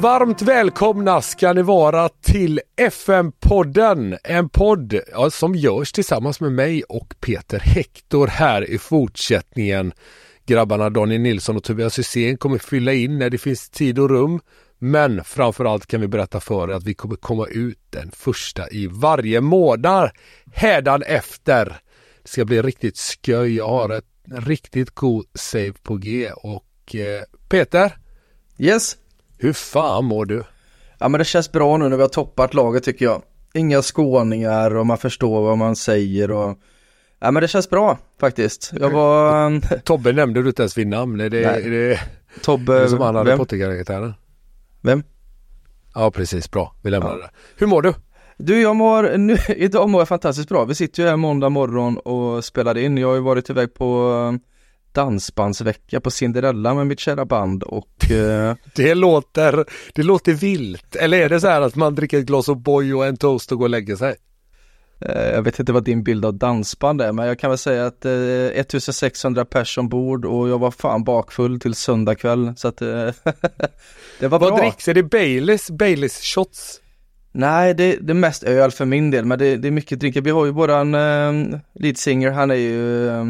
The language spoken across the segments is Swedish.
Varmt välkomna ska ni vara till FM-podden. En podd ja, som görs tillsammans med mig och Peter Hector här i fortsättningen. Grabbarna Daniel Nilsson och Tobias Hysén kommer fylla in när det finns tid och rum. Men framförallt kan vi berätta för er att vi kommer komma ut den första i varje månad hädan efter. Det ska bli riktigt sköj. Jag har ett riktigt god save på G och eh, Peter, Yes hur fan mår du? Ja men det känns bra nu när vi har toppat laget tycker jag. Inga skåningar och man förstår vad man säger och Ja men det känns bra faktiskt. Jag var... um, Tobbe nämnde du inte ens vid namn. Är det, Nej. är det, är Tobbe... det som han hade? Potterkaraktären? vem? Ja precis, bra. Vi lämnar det. Hur mår du? Du jag mår, nu, idag mår jag fantastiskt bra. Vi sitter ju här måndag morgon och spelade in. Jag har ju varit iväg på um, dansbandsvecka på Cinderella med mitt kära band och eh, Det låter, det låter vilt. Eller är det så här att man dricker ett glas O'boy och en toast och går och lägger sig? eh, jag vet inte vad din bild av dansband är men jag kan väl säga att eh, 1600 pers ombord och jag var fan bakfull till söndag kväll så att eh, det var Vad bra. dricks? Är det Baileys? Baileys shots? Nej, det, det är mest öl för min del, men det, det är mycket drinkar. Vi har ju våran eh, lead singer, han är ju eh,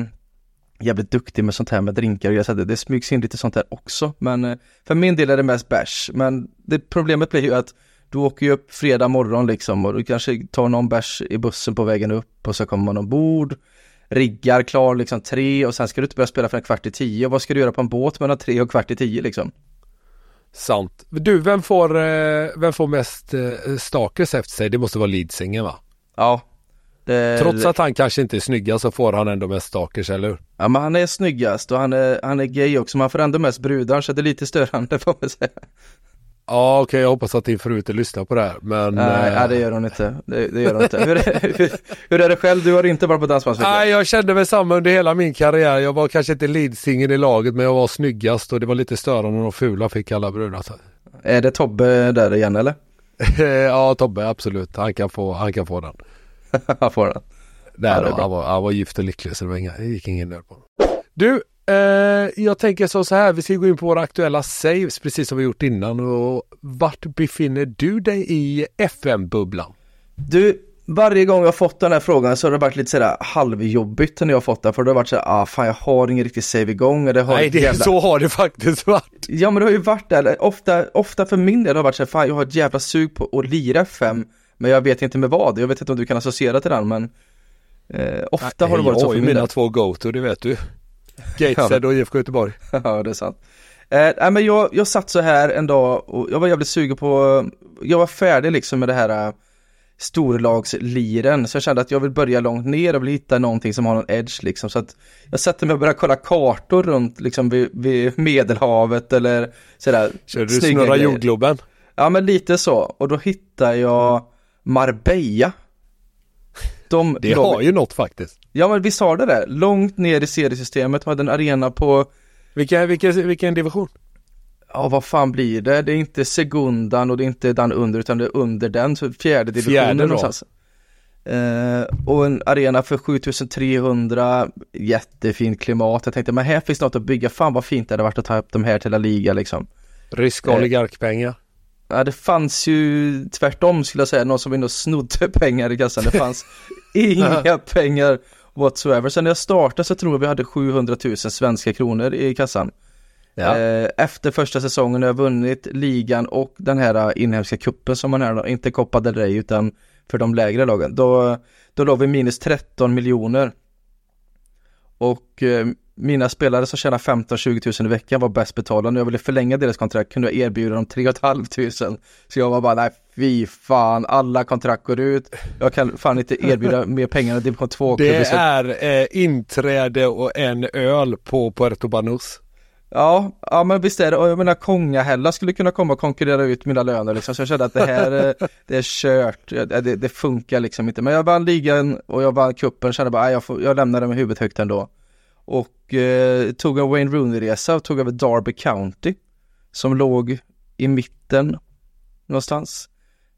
jävligt duktig med sånt här med drinkar och jag säger det, det smygs in lite sånt här också. Men eh, för min del är det mest bärs. Men det, problemet blir ju att du åker ju upp fredag morgon liksom och du kanske tar någon bärs i bussen på vägen upp och så kommer man ombord, riggar klar liksom tre och sen ska du inte börja spela för en kvart i tio. Och vad ska du göra på en båt mellan tre och kvart i tio liksom? Sant. Du, vem får, eh, vem får mest eh, stakes efter sig? Det måste vara leadsingen va? Ja. Det, Trots att han kanske inte är snyggast så får han ändå mest stakers, eller hur? Ja men han är snyggast och han är, han är gay också, men han får ändå mest brudar så det är lite störande får man säga. Ja okej, jag hoppas att din fru inte lyssnar på det här men... Nej, eh, nej det gör hon inte, det, det gör hon inte. Hur är, hur, hur är det själv? Du har inte varit på dansbandsvecka? Nej, jag kände väl samma under hela min karriär. Jag var kanske inte leadsingen i laget men jag var snyggast och det var lite störande de fula fick alla brudar. Är det Tobbe där igen eller? ja, Tobbe absolut. Han kan få, han kan få den. Han får den. Nej, Ja, det då, han, var, han var gift och lycklig så det, var inga, det gick ingen nöd på honom. Du, eh, jag tänker så, så här. Vi ska gå in på våra aktuella saves precis som vi gjort innan. Och vart befinner du dig i FM-bubblan? Du, varje gång jag har fått den här frågan så har det varit lite sådär halvjobbigt när jag har fått den för det har varit såhär, ah fan jag har ingen riktig save igång det har Nej, det, jävla... så har det faktiskt varit. Ja men det har ju varit där, ofta, ofta för min del har det varit såhär, fan jag har ett jävla sug på att lira FM men jag vet inte med vad, jag vet inte om du kan associera till den men eh, Ofta har det varit så för mina två go-to, det vet du. Gateshead och IFK Göteborg. ja det är sant. Eh, nej men jag, jag satt så här en dag och jag var jävligt sugen på, jag var färdig liksom med det här eh, storlagsliren så jag kände att jag vill börja långt ner och vill hitta någonting som har någon edge liksom så att jag satte mig och började kolla kartor runt liksom vid, vid medelhavet eller sådär Körde du snurra jordgloben? Ja men lite så och då hittade jag Marbella De Det har ju något faktiskt. Ja men visst har det det. Långt ner i seriesystemet, hade en arena på, Vilken, vilken, vilken division? ja vad fan blir det? Det är inte segundan och det är inte den under utan det är under den, så fjärde divisionen Fjärde någonstans. Eh, och en arena för 7300, jättefint klimat. Jag tänkte men här finns något att bygga, fan vad fint det hade varit att ta upp de här till La Liga liksom. Ryska Eh. oligarkpengar. Ja det fanns ju tvärtom skulle jag säga, någon som och snodde pengar i kassan. Det fanns inga pengar whatsoever. Sen när jag startade så tror jag vi hade 700 000 svenska kronor i kassan. Ja. Eh, Efter första säsongen har jag vunnit ligan och den här eh, inhemska kuppen som man är inte Copa del Rey utan för de lägre lagen. Då, då låg vi minus 13 miljoner. Och eh, mina spelare som tjänar 15-20 000 i veckan var bäst betalda. När jag ville förlänga deras kontrakt kunde jag erbjuda dem 3 500. Så jag var bara, nej fy fan, alla kontrakt går ut. Jag kan fan inte erbjuda mer pengar än division 2 Det är eh, inträde och en öl på Puerto Banús. Ja, ja men visst är det, och jag menar Kongahälla skulle kunna komma och konkurrera ut mina löner liksom, så jag kände att det här, eh, det är kört, det, det funkar liksom inte. Men jag vann ligan och jag vann cupen, kände bara, jag, får, jag lämnar det med huvudet högt ändå. Och eh, tog en Wayne Rooney-resa och tog över Derby County, som låg i mitten någonstans.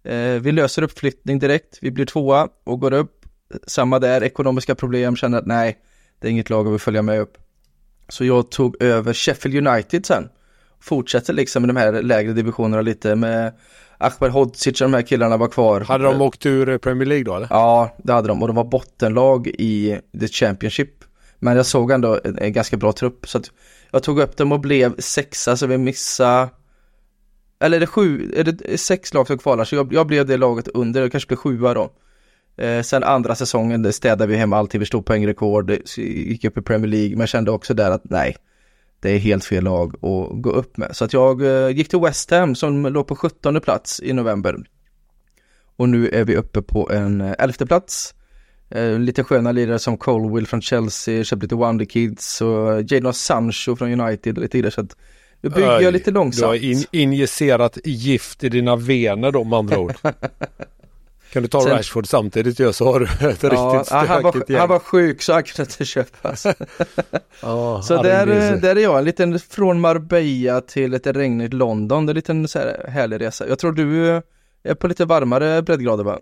Eh, vi löser uppflyttning direkt, vi blir tvåa och går upp. Samma där, ekonomiska problem, känner att nej, det är inget lag jag vill följa med upp. Så jag tog över Sheffield United sen. Fortsätter liksom med de här lägre divisionerna lite med Ahmed Hodzic och de här killarna var kvar. Hade de åkt ur Premier League då eller? Ja, det hade de och de var bottenlag i The Championship. Men jag såg ändå en, en ganska bra trupp så att jag tog upp dem och blev sexa så vi missade eller är det sju, är det sex lag som kvalar så jag, jag blev det laget under, det kanske blev sjua då. Eh, sen andra säsongen städade vi hem alltid, vi slog poängrekord, gick upp i Premier League men kände också där att nej, det är helt fel lag att gå upp med. Så att jag eh, gick till West Ham som låg på 17 plats i november. Och nu är vi uppe på en eh, elfte plats. Eh, lite sköna lirare som Colwill från Chelsea, köpt lite Wonder Kids och Jadon Sancho från United och lite vidare. Så att nu bygger Oj, jag lite Du har långsamt. in, injicerat gift i dina vener då med andra ord. Kan du ta Sen- Rashford samtidigt ju så har du ett Ja, riktigt ja, han, stökigt var, gäng. han var sjuk så han kunde inte köpas. Ja, Så han där, eh, där är jag, en liten från Marbella till ett regnigt London. Det är en liten så här härlig resa. Jag tror du eh, är på lite varmare breddgrader va?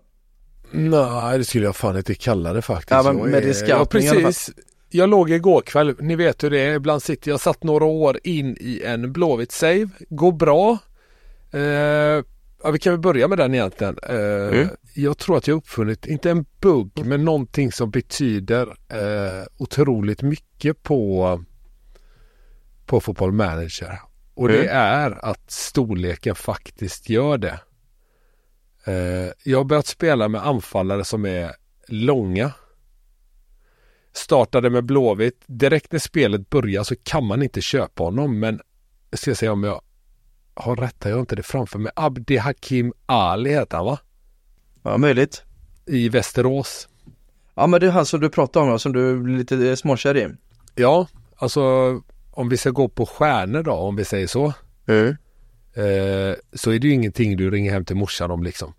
Nej, det skulle jag fan inte kalla det faktiskt. Ja, men Jag med i ja, precis. Jag låg igår kväll, ni vet hur det är, ibland sitter jag satt några år in i en Blåvitt save, går bra. Eh, ja, vi kan väl börja med den egentligen. Eh, Mm. Jag tror att jag uppfunnit, inte en bugg, men någonting som betyder eh, otroligt mycket på, på Football Manager. Och det Mm. är att storleken faktiskt gör det. Eh, jag har börjat spela med anfallare som är långa. Startade med Blåvitt. Direkt när spelet börjar så kan man inte köpa honom men jag ska se om jag har rätt här, jag inte det framför mig. Abdi Hakim Ali heter han va? Ja, möjligt. I Västerås. Ja men det är han som du pratade om, som du blir lite eh, småkär i. Ja, alltså om vi ska gå på stjärnor då, om vi säger så. Eh, så är det ju ingenting du ringer hem till morsan om liksom.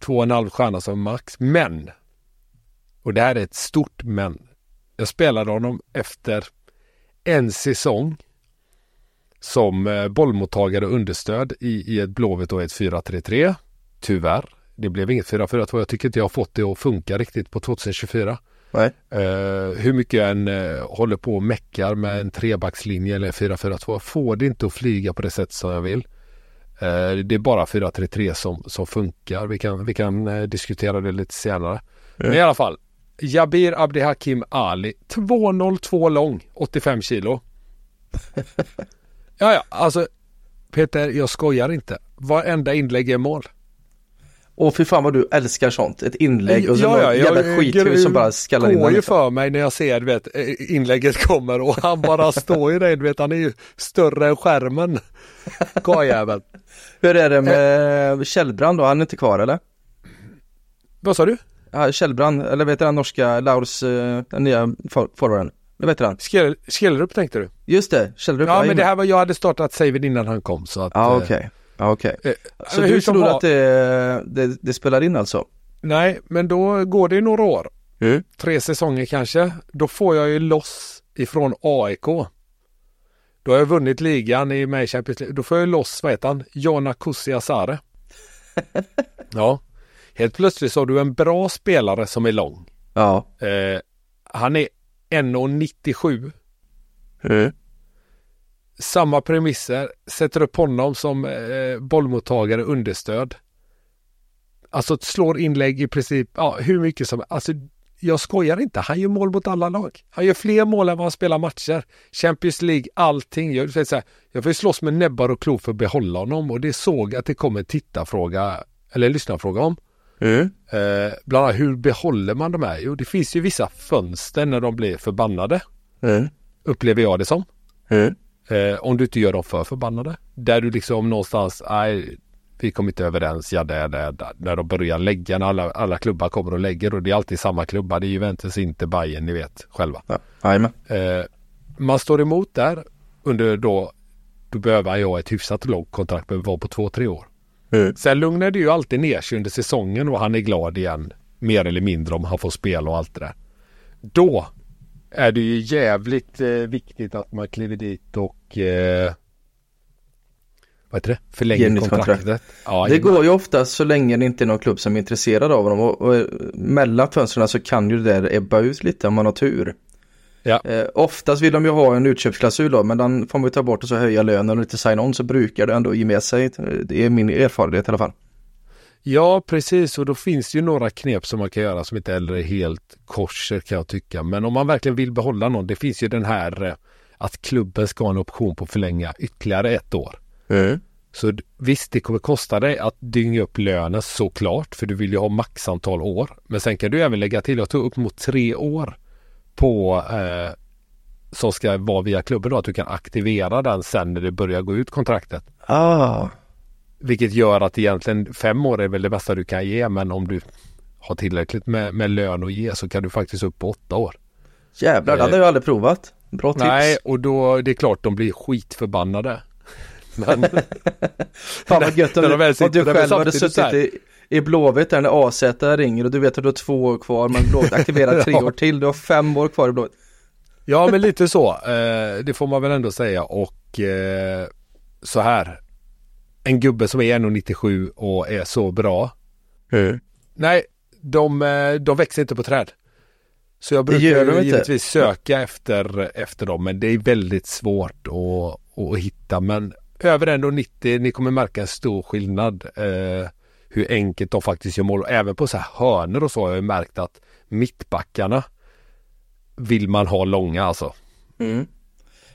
Två och en halv stjärna som max. Men, och det här är ett stort men. Jag spelade honom efter en säsong som eh, bollmottagare och understöd i, i ett Blåvitt och ett 4-3-3. Tyvärr. Det blev inget 4-4-2. Jag tycker inte jag har fått det att funka riktigt på 2024. Nej. Eh, hur mycket jag än eh, håller på och meckar med en trebackslinje eller 4-4-2. Jag får det inte att flyga på det sätt som jag vill. Eh, det är bara 4-3-3 som, som funkar. Vi kan, vi kan diskutera det lite senare. Men i alla fall. Jabir Abdi Hakim Ali. 2,02 lång. 85 kilo. ja, ja, alltså Peter, jag skojar inte. Varenda inlägg är mål. Och fy fan vad du älskar sånt. Ett inlägg och så Ja, ja, jag- jävla skithus som bara skallar in går den, ju för mig när jag ser du vet, eh, inlägget kommer och han bara står ju där, du vet, han är ju större än skärmen. Karljäveln. Hur är det med Källbrand då? Han är inte kvar eller? Vad sa du? Ja, Källbrand, eller vet du den norska Laurs, eh, den nya for- forwarden? Vet du han? Skell- Skellrup tänkte du? Just det, Källrup. Ja, men det här var, jag hade startat saven innan han kom så att. Ja eh, okej, ja okej. eh, Så du tror var- att det, det, det spelar in alltså? Nej, men då går det några år Mm. Tre säsonger kanske. Då får jag ju loss ifrån AIK. Då har jag vunnit ligan i mig Champions League. Då får jag loss, vad heter han? Jona Kusiasare. ja. Helt plötsligt så har du en bra spelare som är lång. Ja. Eh, han är 1,97. Mm. Samma premisser. Sätter upp honom som eh, bollmottagare understöd. Alltså slår inlägg i princip, ja hur mycket som Alltså jag skojar inte. Han gör mål mot alla lag. Han gör fler mål än vad han spelar matcher. Champions League, allting. Jag, så här, jag får slåss med näbbar och klor för att behålla honom och det såg att det kom en tittarfråga eller lyssnarfråga om. Mm. Eh, bland annat hur behåller man de här? Jo, det finns ju vissa fönster när de blir förbannade. Mm. Upplever jag det som. Mm. Eh, om du inte gör dem för förbannade. Där du liksom någonstans, nej, vi kom inte överens, ja det, det, det, när de börjar lägga, när alla, alla klubbar kommer och lägger och det är alltid samma klubbar, det är Juventus, inte Bayern, ni vet själva. Ja, eh, man står emot där under då, då behöver jag ett hyfsat långt kontrakt, behöver vara på två, tre år. Mm. Sen lugnar det ju alltid ner sig under säsongen och han är glad igen, mer eller mindre om han får spela och allt det där. Då är det ju jävligt eh, viktigt att man kliver dit och eh, vad heter det? Förlänger kontraktet. Ja, det går ju ofta så länge det inte är någon klubb som är intresserad av dem och, och mellan fönstren så kan ju det där ebba ut lite om man har tur. Ja. Eh, oftast vill de ju ha en utköpsklausul då, men den får man ju ta bort och så höja lönen och lite sign-on så brukar det ändå ge med sig. Det är min erfarenhet i alla fall. Ja, precis och då finns det ju några knep som man kan göra som inte heller är helt korser kan jag tycka. Men om man verkligen vill behålla någon, det finns ju den här eh, att klubben ska ha en option på att förlänga ytterligare ett år. Mm. Så visst, det kommer kosta dig att dynga upp lönen såklart, för du vill ju ha maxantal år. Men sen kan du även lägga till, jag tog upp mot tre år på eh, som ska vara via klubben då, att du kan aktivera den sen när det börjar gå ut kontraktet. Ah. Vilket gör att egentligen fem år är väl det bästa du kan ge, men om du har tillräckligt med, med lön att ge så kan du faktiskt upp på åtta år. Jävlar, det hade jag aldrig provat. Bra tips. Nej, och då det är klart de blir skitförbannade. Men... Fan vad gött om, du, om du själv hade suttit i, i Blåvitt där när AZ ringer och du vet att du har två år kvar men Blåvitt aktiverar tre år till. Du har fem år kvar i Blåvitt. Ja men lite så. Eh, det får man väl ändå säga och eh, så här. En gubbe som är 1,97 och är så bra. Mm. Nej, de, eh, de växer inte på träd. Så jag brukar givetvis söka efter, efter dem men det är väldigt svårt att, att hitta. Men över 1,90 ni kommer märka en stor skillnad. Eh, hur enkelt de faktiskt gör mål. Även på så här hörnor och så har jag märkt att mittbackarna vill man ha långa alltså. Mm.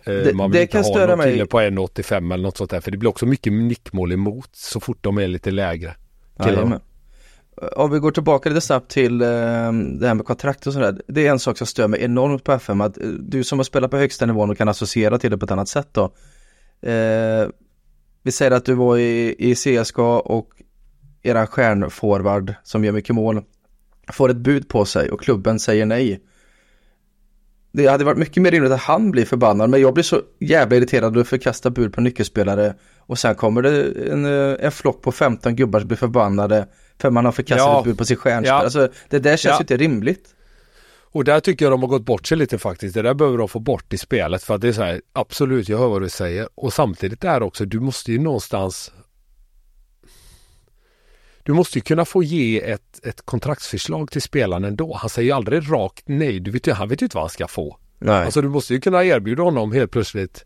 Eh, det, man vill det inte kan ha någon kille på 1,85 eller något sånt där. För det blir också mycket nickmål emot så fort de är lite lägre. Om vi går tillbaka lite snabbt till eh, det här med kontrakt och sådär. Det är en sak som stör mig enormt på FM. Att eh, du som har spelat på högsta nivån och kan associera till det på ett annat sätt då. Eh, vi säger att du var i, i CSKA och eran stjärnforward som gör mycket mål får ett bud på sig och klubben säger nej. Det hade varit mycket mer rimligt att han blir förbannad men jag blir så jävla irriterad och förkastar bud på nyckelspelare och sen kommer det en, eh, en flock på 15 gubbar som blir förbannade för man har förkastat ja. ett bud på sin stjärnspelare. Ja. Alltså, det där känns ja. inte rimligt. Och där tycker jag de har gått bort sig lite faktiskt. Det där behöver de få bort i spelet för att det är så här, absolut, jag hör vad du säger. Och samtidigt är också, du måste ju någonstans du måste ju kunna få ge ett, ett kontraktsförslag till spelaren ändå. Han säger ju aldrig rakt nej. Du vet ju, han vet ju inte vad han ska få. Nej. Alltså du måste ju kunna erbjuda honom helt plötsligt,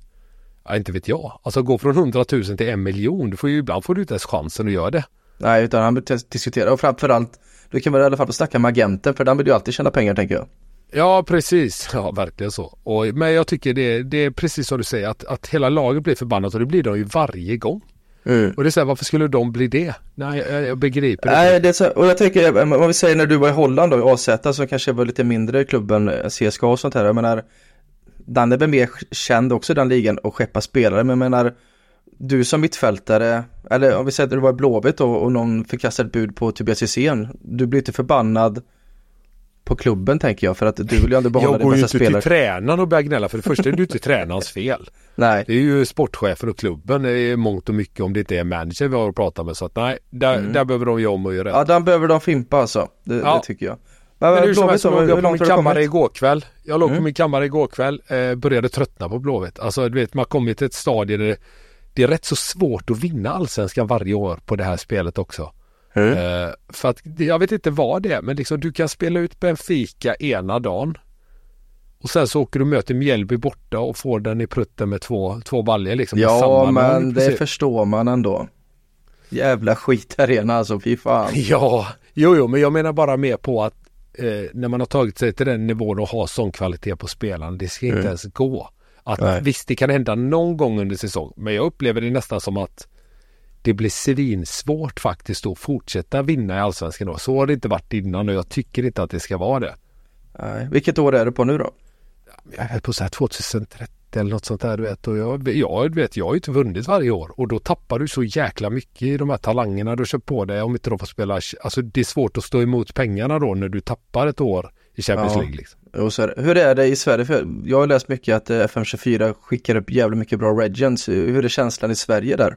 ja inte vet jag, alltså gå från 100 000 till en miljon. Du får ju, ibland får du inte ens chansen att göra det. Nej, utan han vill diskutera och framförallt, du kan väl i alla fall snacka med agenten för den vill ju alltid tjäna pengar tänker jag. Ja, precis. Ja, verkligen så. Och, men jag tycker det, det är precis som du säger att, att hela laget blir förbannat och det blir de ju varje gång. Mm. Och det är så här, varför skulle de bli det? Nej, jag, jag begriper det. Nej, det är så, och jag tänker, om vi säger när du var i Holland då, i AZ, som kanske var lite mindre klubben CSKA och sånt här. Jag menar, den är väl mer känd också den ligan och skeppa spelare, men jag menar, du som mittfältare, eller om vi säger att du var i Blåvitt och, och någon förkastar ett bud på Tobias Hysén, du blir inte förbannad på klubben tänker jag för att du vill ju ändå behålla din bästa spelare. Jag går ju inte till tränaren och börjar gnälla för det första är det ju inte tränarens fel. Nej. Det är ju sportchefen och klubben det är mångt och mycket om det inte är manager vi har att prata med så att nej, där, mm. där behöver de ju om och göra Ja, där behöver de fimpa alltså. Det, ja. det tycker jag. Men, Men hur som helst, jag låg på min kammare igår kväll. Jag låg på Mm. min kammare igår kväll, eh, började tröttna på Blåvitt. Alltså du vet, man kommer till ett stadie där det, det är rätt så svårt att vinna allsvenskan varje år på det här spelet också. Mm. Eh, för att jag vet inte vad det är, men liksom du kan spela ut Benfica ena dagen. Och sen så åker du och möter Mjällby borta och får den i prutten med två, två baljor liksom. Ja men det förstår man ändå. Jävla skitarena alltså, fy fan. Ja, jo, jo, men jag menar bara mer på att eh, när man har tagit sig till den nivån och har sån kvalitet på spelaren, det ska inte Mm. ens gå. Att Nej. visst, det kan hända någon gång under säsong, men jag upplever det nästan som att det blir svinsvårt faktiskt att fortsätta vinna i allsvenskan då. Så har det inte varit innan och jag tycker inte att det ska vara det. Nej. Vilket år är du på nu då? Jag är på så här 2030 eller något sånt där du vet och jag, jag, vet, jag har ju inte vunnit varje år och då tappar du så jäkla mycket i de här talangerna du kör på dig om inte de får spela. Alltså det är svårt att stå emot pengarna då när du tappar ett år i Champions Ja. League. Liksom. Och så är det. Hur är det i Sverige? För jag har läst mycket att eh, FM24 skickar upp jävligt mycket bra Regents. Hur är känslan i Sverige där?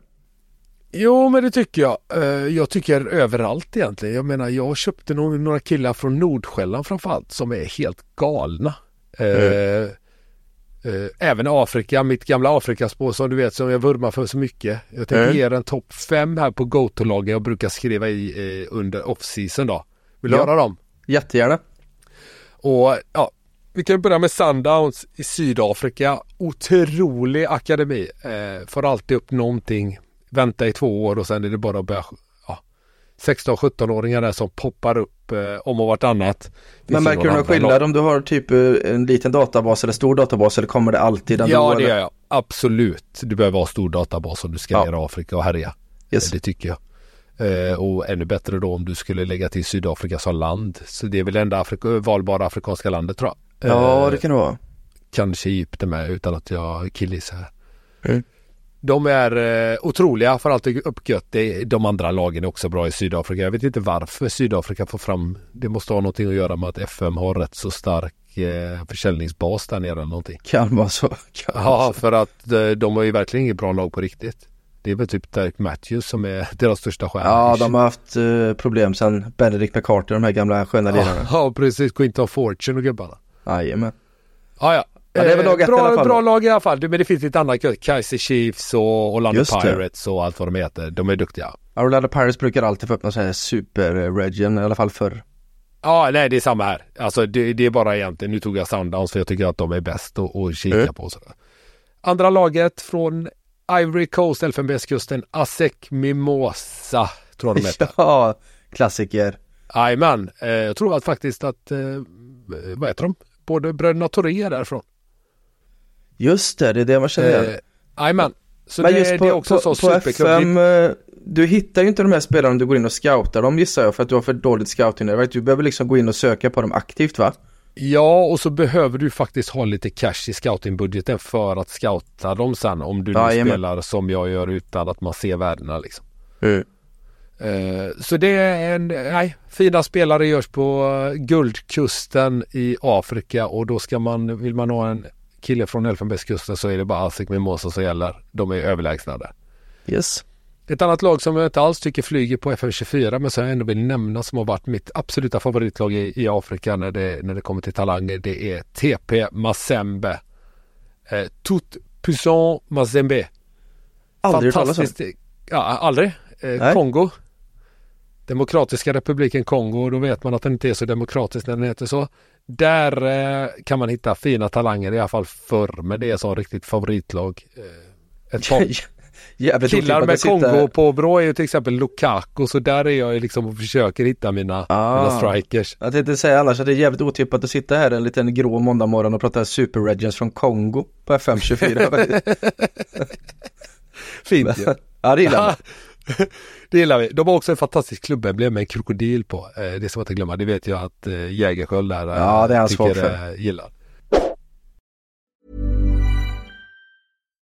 Jo men det tycker jag. Eh, Jag tycker överallt egentligen. Jag menar jag köpte nog några killar från Nordsjälland framförallt som är helt galna. Eh, eh, även Afrika, mitt gamla Afrikaspår som du vet som jag vurmar för så mycket. Jag tänkte Mm. ge er en topp fem här på Go-to-lagen jag brukar skriva i under off-season då. Vill du Ja. höra dem? Jättegärna. Och ja, vi kan börja med Sundowns i Sydafrika. Otrolig akademi. Eh, får alltid upp någonting. Vänta i två år och sen är det bara att börja ja, 16-17-åringar där som poppar upp eh, om och vartannat. Men märker du någon skillnad om du har typ eh, en liten databas eller stor databas eller kommer det alltid ändå? Ja det gör jag. Absolut. Du behöver ha stor databas om du ska Ja. ner i Afrika och härja. Yes. Eh, Det tycker jag. Eh, och ännu bättre då om du skulle lägga till Sydafrika som land. Så det är väl det enda Afrika, valbara afrikanska landet tror jag. Ja Eh, det kan det vara. kanske Egypten med utan att jag killgissar. Mm. De är eh, otroliga för allt uppgött. De andra lagen är också bra i Sydafrika. Jag vet inte varför Sydafrika får fram. Det måste ha någonting att göra med att FM har rätt så stark eh, försäljningsbas där nere eller någonting. Kan vara så. Kan Ja, för att eh, de har ju verkligen inget bra lag på riktigt. Det är väl typ Derek Matthews som är deras största stjärna. Ja de har haft eh, problem sedan Benedict McCarthy, de här gamla sköna ja, lirarna. ja, precis. Quinton Fortune och gubbarna. Jajamän. Ja, ja. Ja, det är väl lag Eh, ett i bra, alla fall Bra lag i alla fall. Men det finns lite andra. Kaiser Chiefs och Orlando Just det. Pirates och allt vad de heter. De är duktiga. Orlando Pirates brukar alltid få upp någon sån här super-region, i alla fall förr. Ja, nej det är samma här. Alltså det, det är bara egentligen, nu tog jag Sundowns för jag tycker att de är bäst att, att kika Mm. på. Sådär. Andra laget från Ivory Coast, Elfenbenskusten, Asec Mimosa, tror jag de heter. ja, klassiker. Jajamän, eh, jag tror att faktiskt att, eh, vad heter de? Både bröderna Toré är därifrån. Just det, det är det man känner igen. Eh, Jajamän. Så Men det, just det på, är också på, sån på. FM, eh, du hittar ju inte de här spelarna om du går in och scoutar dem gissar jag för att du har för dåligt scouting. Du behöver liksom gå in och söka på dem aktivt va? Ja, och så behöver du faktiskt ha lite cash i scoutingbudgeten för att scouta dem sen om du nu spelar som jag gör utan att man ser värdena liksom. Mm. Eh, Så det är en, nej, fina spelare görs på Guldkusten i Afrika och då ska man, vill man ha en kille från Elfenbenskusten så är det bara Asik Mimosa som gäller. De är överlägsna där. Yes. Ett annat lag som jag inte alls tycker flyger på FM24 men som jag ändå vill nämna som har varit mitt absoluta favoritlag i, i Afrika när det, när det kommer till talanger det är TP Mazembe. Eh, Tout Puissant Mazembe. Aldrig. Fantastiskt. Ja, aldrig. Eh. Kongo. Demokratiska republiken Kongo. Då vet man att den inte är så demokratisk när den heter så. Där eh, kan man hitta fina talanger i alla fall förr. Men det är som riktigt favoritlag. Eh, ett par Jävligt killar med Kongo på brå är ju till exempel Lukaku. Så där är jag liksom och försöker hitta mina, Ah. mina strikers. Jag tänkte säga annars att det är jävligt otippat att sitta här en liten grå måndagmorgon och prata Super Regents från Kongo på FM24 faktiskt. Fint ju. Ja det gillar man. Det gillar vi. De har också en fantastisk klubbemblem med en krokodil på. Eh, det ska man inte glömma. Det vet jag att eh, Jägerskiöld där eh, Ja, det är han tycker, gillar.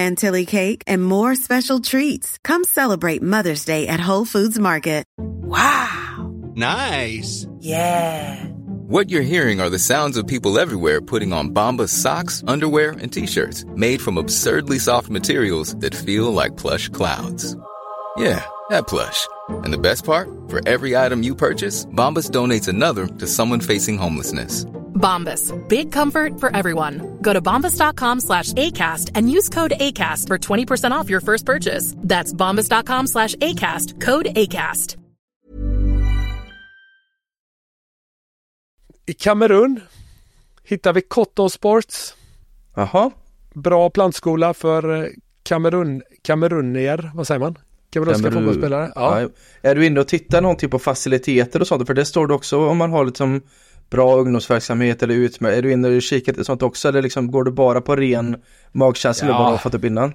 chantilly cake, and more special treats. Come celebrate Mother's Day at Whole Foods Market. Wow. Nice. Yeah. What you're hearing are the sounds of people everywhere putting on Bombas socks, underwear, and t-shirts made from absurdly soft materials that feel like plush clouds. Yeah, that plush. And the best part? For every item you purchase, Bombas donates another to someone facing homelessness. Bombas. Big comfort for everyone. Go to bombas.com slash ACAST and use code ACAST for 20% off your first purchase. That's bombas.com slash ACAST. Code ACAST. I Kamerun hittar vi Cotton Sports. Jaha, Bra plantskola för eh, Kamerun, kamerunier, vad säger man? Kamerunska Kamerun- fotbollsspelare. Ja. ja. Är du inne och tittar någonting på faciliteter och sånt? För det står det också om man har liksom bra ungdomsverksamhet eller utmärkt. Är du inne och kikar till sånt också eller liksom går du bara på ren magkänsla Ja. vad du har fått upp innan?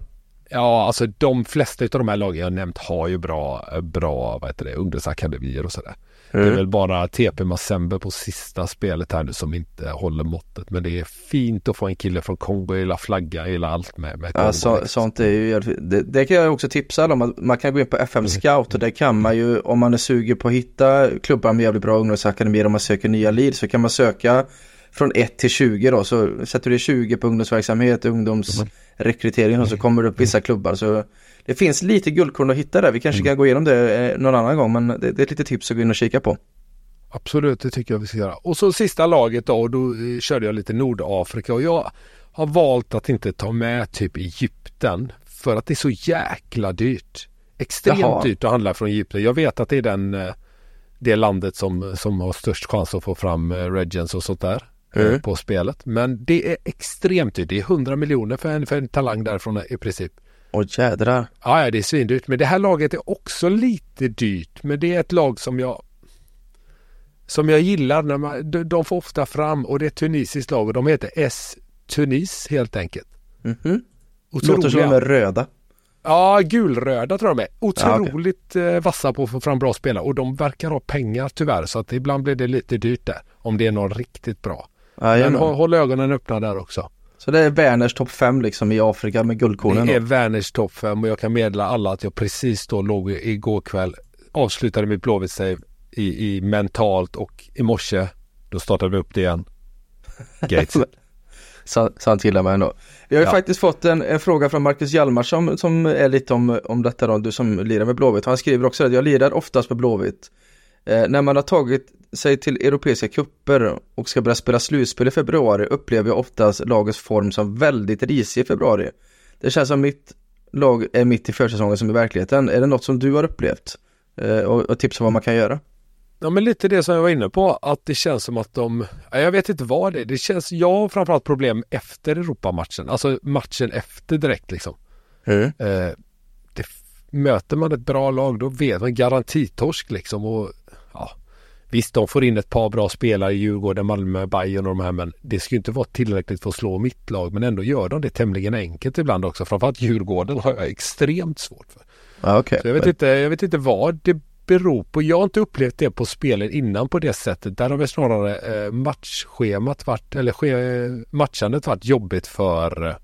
ja, alltså de flesta av de här lagen jag nämnt har ju bra, bra vad heter det, ungdomsakademier och sådär. Det är väl bara TP Massembe på sista spelet här nu som inte håller måttet. Men det är fint att få en kille från Kongo, jag gillar flagga, jag gillar allt med, med. Ja, så, liksom. sånt är ju det, det kan jag också tipsa om. Man kan gå in på FM Scout och där kan man ju om man är sugen på att hitta klubbar med jävligt bra ungdomsakademier om man söker nya lead så kan man söka från 1 till 20 då. Så sätter du 20 på ungdomsverksamhet, ungdomsrekrytering och så kommer det upp vissa klubbar. Så det finns lite guldkorn att hitta där. Vi kanske kan gå igenom det eh, någon annan gång men det, det är ett litet tips att gå in och kika på. Absolut, det tycker jag vi ska göra. Och så sista laget då, och då eh, körde jag lite Nordafrika och jag har valt att inte ta med typ Egypten för att det är så jäkla dyrt. Extremt Jaha. dyrt att handla från Egypten. Jag vet att det är den, eh, det landet som, som har störst chans att få fram Regents och sånt där Mm. på spelet. Men det är extremt dyrt. Det är 100 miljoner för en, för en talang därifrån i princip. Åh jädrar. Ja, ja, det är svindyrt. Men det här laget är också lite dyrt. Men det är ett lag som jag som jag gillar. När man, de, de får ofta fram och det är ett tunisiskt lag och de heter S Tunis helt enkelt. Mhm. Låter som de är röda. Ja, gulröda tror jag de är. Ja. Otroligt eh, vassa på att få fram bra spelare och de verkar ha pengar tyvärr så att ibland blir det lite dyrt där. Om det är någon riktigt bra. Men håll, håll ögonen öppna där också. Så det är Werners topp 5 liksom i Afrika med guldkornen Det är då. Werners topp 5 och jag kan meddela alla att jag precis då låg igår kväll avslutade mitt Blåvitt i, i mentalt och i morse då startade vi upp det igen. Gates. Så, så han gillar mig ändå. Vi har ju Ja. faktiskt fått en, en fråga från Marcus Hjalmarsson som är lite om, om detta då, du som lirar med Blåvitt. Han skriver också att jag lirar oftast med Blåvitt. Eh, när man har tagit sig till europeiska kupper och ska börja spela slutspel i februari upplever jag oftast lagets form som väldigt risig i februari. Det känns som mitt lag är mitt i försäsongen som i verkligheten. Är det något som du har upplevt? eh, och, och tips om vad man kan göra. Ja men lite det som jag var inne på att det känns som att de, ja, jag vet inte vad det är, det känns, jag har framförallt problem efter Europamatchen, alltså matchen efter direkt liksom. Mm. Eh, det, möter man ett bra lag då vet man garantitorsk liksom och ja, visst de får in ett par bra spelare i Djurgården, Malmö, Bayern och de här men det ska ju inte vara tillräckligt för att slå mitt lag men ändå gör de det tämligen enkelt ibland också. Framförallt Djurgården har jag extremt svårt för. Okej. Så jag vet inte, jag vet inte vad det beror på. Jag har inte upplevt det på spelen innan på det sättet. Där har väl snarare eh, matchschemat varit, eller matchandet varit jobbigt för,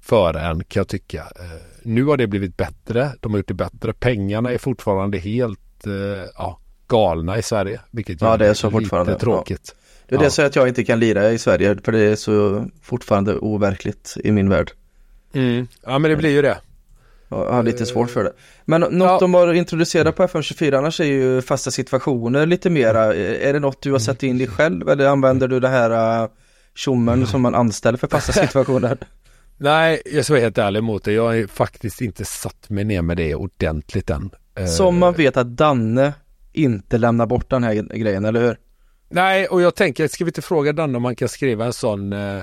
för en kan jag tycka. Eh, nu har det blivit bättre. De har gjort det bättre. Pengarna är fortfarande helt eh, ja, galna i Sverige. Vilket Ja, det är så fortfarande. tråkigt. Det är Ja. det så att jag inte kan lira i Sverige för det är så fortfarande overkligt i min värld. Mm. Ja men det blir ju det. Jag har lite svårt för det. Men något Ja. de har introducerat på FM24 annars är ju fasta situationer lite mera. Är det något du har satt in dig själv eller använder du det här uh, tjommen som man anställer för fasta situationer? Nej, jag ska vara helt ärlig mot det. Jag har faktiskt inte satt mig ner med det ordentligt än. Eh, Som man vet att Danne inte lämnar bort den här grejen, eller hur? Nej, och jag tänker, ska vi inte fråga Danne om man kan skriva en sån eh,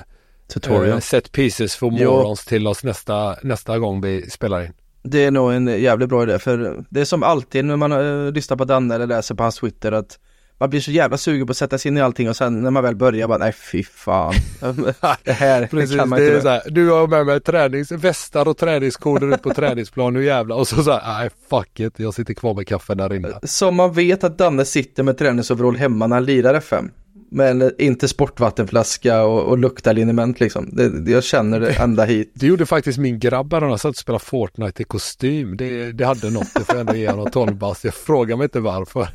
Tutorial. eh, set pieces for Jo. morons till oss nästa, nästa gång vi spelar in. Det är nog en jävligt bra idé för det är som alltid när man uh, lyssnar på Danne eller läser på hans Twitter att man blir så jävla sugen på att sätta sig in i allting och sen när man väl börjar bara nej fy fan. det här Precis, kan man det inte är så här, du har med mig tränings, västar och träningskoder ut på träningsplan, nu jävlar. Och så så här, nej fuck it, jag sitter kvar med kaffen där inne. Som man vet att Danne sitter med träningsoverall hemma när han lirar FM. Men inte sportvattenflaska och, och luktar liniment liksom. Det, det, jag känner det ända hit. Det gjorde faktiskt min grabb när han satt och spelade Fortnite i kostym. Det, det hade något, det får jag ändå ge honom 12 bast. Jag frågar mig inte varför.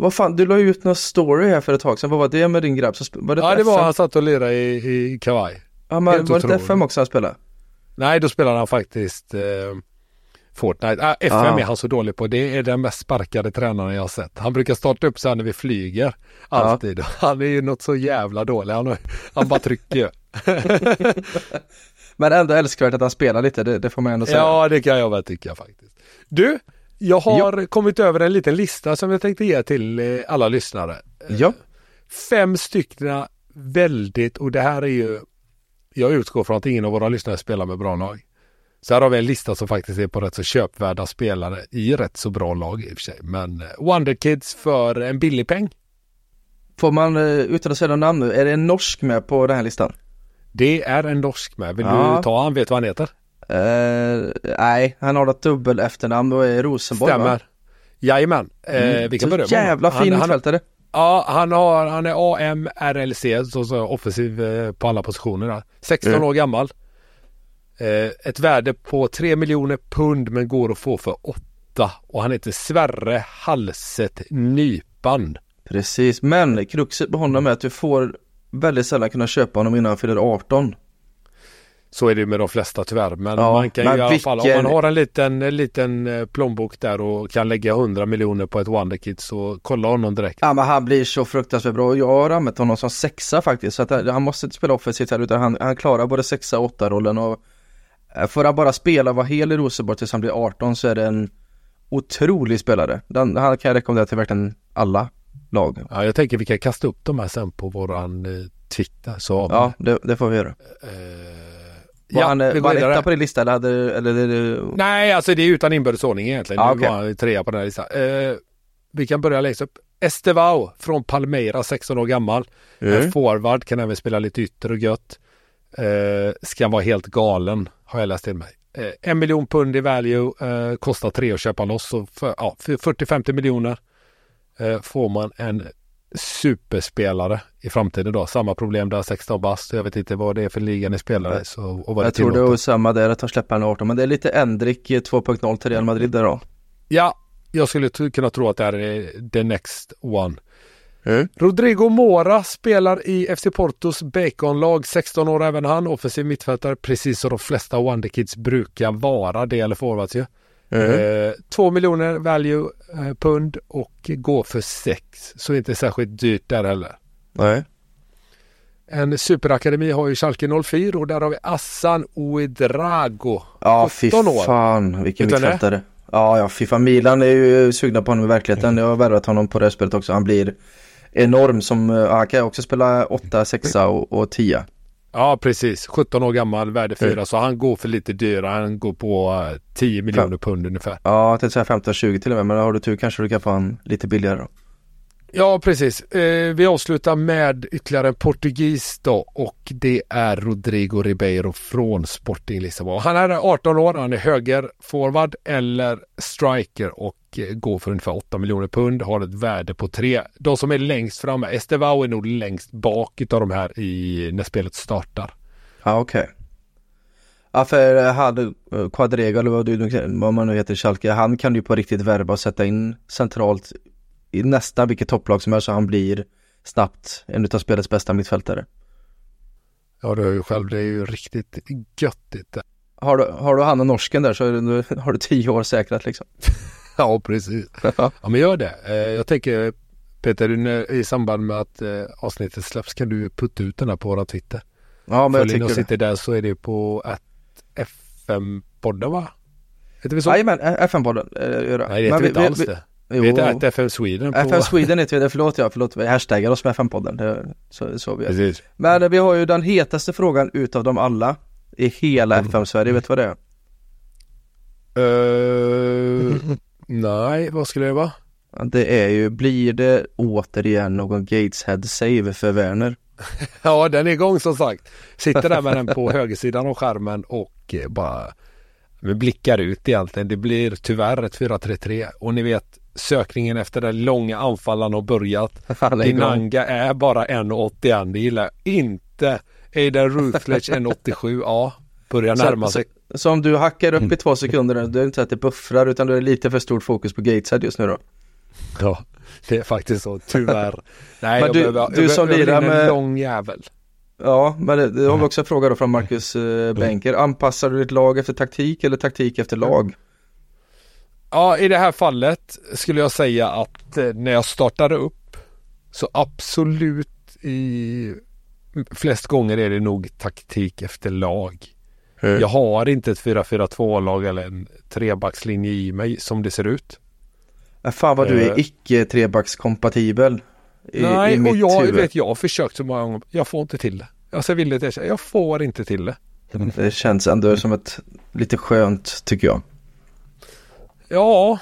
Vad fan, du la ju ut någon story här för ett tag sedan. Vad var det med din grabb? Var det Ja, det var FM? han satt och lirade i, i kavaj. Ja, men helt var det otroligt. FM också han spelade? Nej, då spelade han faktiskt eh, Fortnite. Ah, FM Ah. är han så dålig på. Det är den mest sparkade tränaren jag har sett. Han brukar starta upp så här när vi flyger. Alltid. Han är ju något så jävla dålig. Han, han bara trycker ju. Men ändå älskvärt att han spelar lite, det, det får man ändå säga. Ja, det kan jag väl tycka faktiskt. Du, jag har kommit över en liten lista som jag tänkte ge till eh, alla lyssnare. Ja. Fem stycken väldigt, och det här är ju, jag utgår från att ingen av våra lyssnare spelar med bra lag. Så här har vi en lista som faktiskt är på rätt så köpvärda spelare i rätt så bra lag i och för sig. Men eh, Wonder Kids för en billig peng. Får man, eh, utan att säga någon namn nu, är det en norsk med på den här listan? Det är en norsk med. Vill Ja. du ta han? Vet du vad han heter? Eh, nej, han har ett dubbel efternamn och är Rosenborg va? Stämmer. Jajamän. Eh, Mm, vi kan börja med jävla fin mittfältare. Ja, han, har, han är AMRLC, så, så offensiv eh, på alla positioner. där. 16 Mm. år gammal. Eh, ett värde på 3 miljoner pund men går att få för 8. Och han heter Sverre Halset Nypan. Precis, men kruxet på honom är att du får väldigt sällan kunna köpa honom innan han fyller 18. Så är det med de flesta tyvärr. Men Ja, man kan men ju i alla fall, om vilken- man har en liten, en liten eh, plånbok där och kan lägga 100 miljoner på ett Wonderkid så kolla honom direkt. Ja men han blir så fruktansvärt bra jag har använt honom som sexa faktiskt så att han han måste inte spela offensivt här utan han, han klarar både sexa och åtta rollen och eh, Får han bara spela vara hel i Rosenborg tills han blir 18 så är det en otrolig spelare. Den, han kan jag rekommendera till verkligen alla lag. Ja, jag tänker vi kan kasta upp de här sen på våran eh, Twitter. Så Ja, det, det får vi göra. Eh, Var ja, han, vi går var etta på din lista eller hade, eller, eller Nej, alltså det är utan inbördes ordning egentligen. Ja, Nu okej. var han trea på den här listan. Eh, vi kan börja längst upp. Estevao från Palmeiras, 16 år gammal. Mm. En forward, kan även spela lite ytter och gött. Eh, ska vara helt galen, har jag läst till mig. Eh, en miljon pund i value, eh, kostar tre att köpa loss. Så för, ja, för 40-50 miljoner eh, får man en superspelare i framtiden då. Samma problem där, 16 bast. Jag vet inte vad det är för liga ni spelar i. Så, och vad jag det tror det är samma där att de släpper han 18 men det är lite Endrik 2.0 till Real Madrid där då. Ja, jag skulle kunna tro att det här är the next one. Mm. Rodrigo Mora spelar i FC Portos Baconlag, 16 år även han, offensiv mittfältare, precis som de flesta Wonderkids brukar vara, det eller forwards ju. Eh, två miljoner value eh, pund och går för sex, så inte särskilt dyrt där heller. Nej. En superakademi har ju Schalke 04 och där har vi Assan Ouedrago. Ja fy 17 år. fan vilken mittfältare. Ja, ja, Fifa Milan är ju sugna på honom i verkligheten. Jag har värvat honom på det spelet också. Han blir enorm som, ja, han kan också spela 8, 6 och, och 10. Ja, precis. 17 år gammal, värde 4. Mm. Så han går för lite dyrare. Han går på eh, 10 miljoner pund ungefär. Ja, jag tänkte säga 15-20 till och med. Men har du tur kanske du kan få han lite billigare då. Ja, precis. Eh, vi avslutar med ytterligare en portugis då och det är Rodrigo Ribeiro från Sporting Lissabon. Han är 18 år, han är höger forward eller striker och eh, går för ungefär 8 miljoner pund, har ett värde på 3. De som är längst framme, Estevao är nog längst bak utav de här i, när spelet startar. Ja, okej. Ja, för eh, hade eh, Quadrega eller vad, du, vad man nu heter Schalke, han kan ju på riktigt värva och sätta in centralt i nästan vilket topplag som helst så han blir snabbt en av spelets bästa mittfältare. Ja, du hör ju själv, det är ju riktigt göttigt. Har du, har du han och norsken där så nu har du tio år säkrat liksom. Ja, precis. Ja, men gör det. Eh, Jag tänker Peter, i samband med att eh, avsnittet släpps kan du putta ut den här på våra Twitter. Ja, men jag Följ oss tycker inte där så är det på att FM-podden va? Heter vi så? Jajamän, FM-podden. gör Nej, det heter vi inte alls det. Jo, Vi heter FM Sweden på... FM Sweden heter vi det, förlåt ja, förlåt, vi hashtaggar oss med FM-podden, så, så vi. Precis. Men eh, vi har ju den hetaste frågan utav dem alla i hela Mm. FM-Sverige, vet du vad det är? Eh, nej, vad skulle det vara? Det är ju, blir det återigen någon Gateshead save för Werner? Ja, den är igång som sagt. Sitter där med den på högersidan av skärmen och eh, bara men blickar ut egentligen. Det blir tyvärr ett 4-3-3 och ni vet sökningen efter den långa anfallaren har börjat. Är igång. Dinanga är bara 1,81. Det gillar jag inte. Aiden Rutledge 1,87. Ja, börjar Så- närma så- sig. Så om du hackar upp i två sekunder, då är det inte så att det buffrar utan då är det lite för stort fokus på Gateshead just nu då? Ja, det är faktiskt så. Tyvärr. Nej, Men jag du- behöver, du jag som lirar in en med- lång jävel. Ja, men det, det har vi också en fråga då från Marcus eh, Benker. Anpassar du ditt lag efter taktik eller taktik efter lag? Ja, i det här fallet skulle jag säga att eh, när jag startar upp så absolut i flest gånger är det nog taktik efter lag. Jag har inte ett 4-4-2-lag eller en trebackslinje i mig som det ser ut. Äh, fan vad du är Eh. icke trebackskompatibel i, Nej, i och jag huvud. vet, jag har försökt så många gånger. Jag får inte till det. Jag säger villigt erkänna, jag får inte till det. Det känns ändå som ett lite skönt tycker jag. Ja,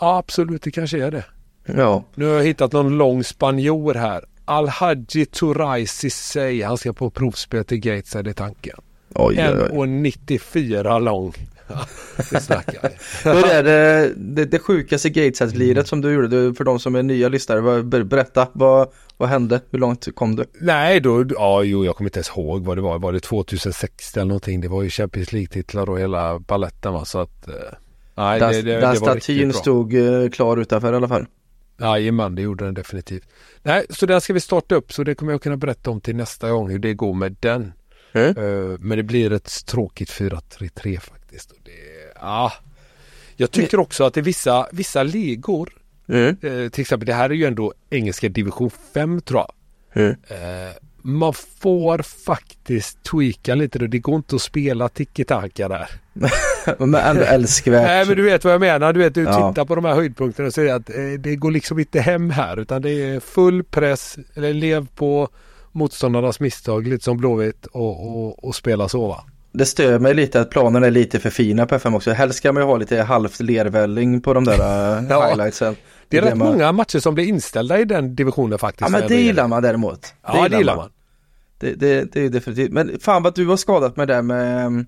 ja absolut det kanske är det. Ja, Nu har jag hittat någon lång spanjor här. Alhaji Turaisi Sey. Han ska på provspel till Gateshead i tanken. Oj oj oj. 1,94 lång. det snackar. Hur är det, det, det sjukaste Gateshead-liret som du gjorde, du, för de som är nya lyssnare, berätta, vad, vad hände? Hur långt kom du? Nej, då, ja, jo, jag kommer inte ens ihåg vad det var. Var det 2006 eller någonting? Det var ju Champions League-titlar och hela balletten va, så att eh, Nej, Där, det, det, där det var statyn riktigt bra. stod eh, klar utanför i alla fall. Jajamän, det gjorde den definitivt. Nej, så den ska vi starta upp så det kommer jag kunna berätta om till nästa gång hur det går med den. Mm. Men det blir ett tråkigt 4-3-3 faktiskt. Och det, ja. Jag tycker också att i vissa, vissa ligor, Mm. eh, till exempel det här är ju ändå engelska division 5 tror jag. Mm. Eh, man får faktiskt tweaka lite då. Det går inte att spela tiki-taka där. Men ändå älskvärt. Nej men du vet vad jag menar. Du vet du Ja. tittar på de här höjdpunkterna och säger att eh, det går liksom inte hem här utan det är full press eller lev på motståndarnas misstag lite som Blåvitt och, och, och spela så va. Det stör mig lite att planen är lite för fina på FM också. Helst ska man ju ha lite halvt lervälling på de där eh, Ja. highlightsen. Det är rätt man- många matcher som blir inställda i den divisionen faktiskt. Ja men det gillar man däremot. Ja det gillar man. Det, det, det är definitivt. Men fan vad du har skadat med det med ehm,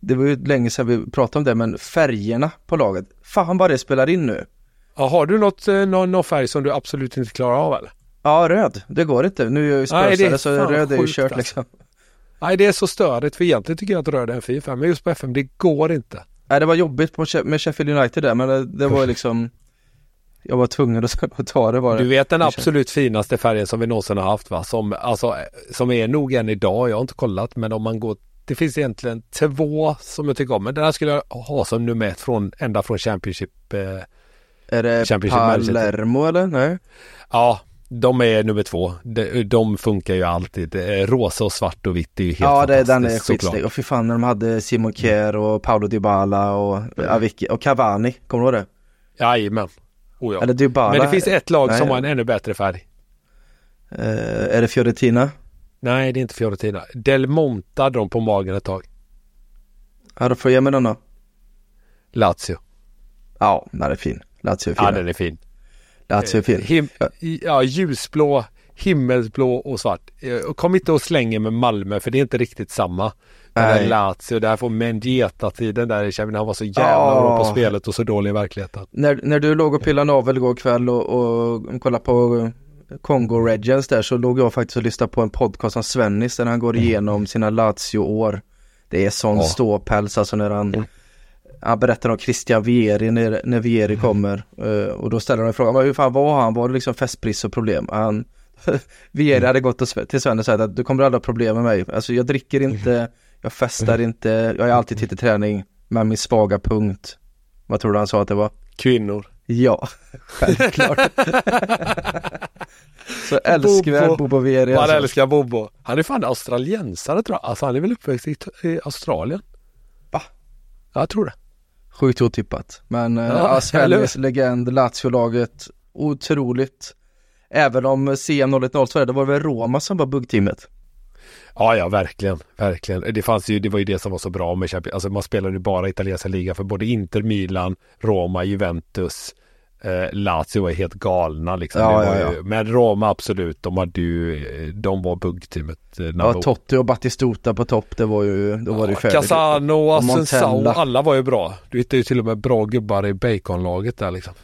Det var ju länge sedan vi pratade om det men färgerna på laget. Fan vad det spelar in nu. Ja, har du något, eh, någon, någon färg som du absolut inte klarar av eller? Ja röd, det går inte. Nu är jag ju spursare så röd är ju kört alltså. liksom. Nej det är så störigt för egentligen tycker jag att röd är en fin färg men just på FM det går inte. Nej det var jobbigt med Sheffield United där men det, det var liksom Jag var tvungen att, ta det bara. Du vet den absolut finaste färgen som vi någonsin har haft va? Som, alltså, som är nog än idag, jag har inte kollat men om man går Det finns egentligen två som jag tycker om men den här skulle jag ha som nummer ett från, ända från Championship eh, Är det Championship. Palermo eller? Nej. Ja De är nummer två. De, de funkar ju alltid. Rosa och svart och vitt är ju helt Ja det, den är skitsnygg. Och fy fan när de hade Simon Kjær och Paolo Dybala och Avicii och Cavani, kommer du ihåg det? Jajamän. Oh, ja. Eller Dybala. Men det finns ett lag Nej. som har en ännu bättre färg. Eh, är det Fiorentina? Nej, det är inte Fiorentina. Del Monte hade de på magen ett tag. Ja då får jag ge mig den då. Lazio. Ja, den är fin. Lazio är fin. Ja, den är fin. Lazio är fin. Him ja, ljusblå, himmelsblå och svart. Eh, Kom inte och slänger med Malmö för det är inte riktigt samma. Den där. Lazio, där får Mendieta-tiden där i Champions han var så jävla bra på spelet och så dålig i verkligheten. När, när du låg och pillade navel igår kväll och, och kollade på Kongo Regents där så låg jag faktiskt och lyssnade på en podcast av Svennis där han går igenom sina Lazio-år. Det är sån Ja. ståpäls alltså när han Han berättar om Christian Vieri när, när Vieri kommer eh, och då ställer han frågan, "Men hur fan var han? Var det liksom festbrist och problem? Han, Vieri hade gått till Sven och sagt att du kommer aldrig ha problem med mig. Alltså jag dricker inte, jag festar inte, jag är alltid till träning, men min svaga punkt, vad tror du han sa att det var? Kvinnor. Ja, självklart. Så älskvärd Bobo. Bobo Vieri Man alltså. älskar Bobo. Han är fan australiensare tror jag. Alltså han är väl uppväxt i, i Australien. Va? Ja, jag tror det. Sjukt otippat. Men ja, Ja, Sveriges eller legend, Lazio-laget, otroligt. Även om CM 0102, det var väl Roma som var buggteamet. Ja, ja, verkligen, verkligen. Det fanns ju, det var ju det som var så bra med Champions, alltså man spelade ju bara italienska ligan för både Inter, Milan, Roma, Juventus, eh, Lazio var helt galna liksom. Ja, var ja, ju, Men Roma absolut, de hade ju, de var buggteamet. Eh, Ja, Totti och Battistuta på topp, det var ju, då var det ju Ja, färdigt. Casano Asensao, alla var ju bra. Du hittade ju till och med bra gubbar i baconlaget där liksom.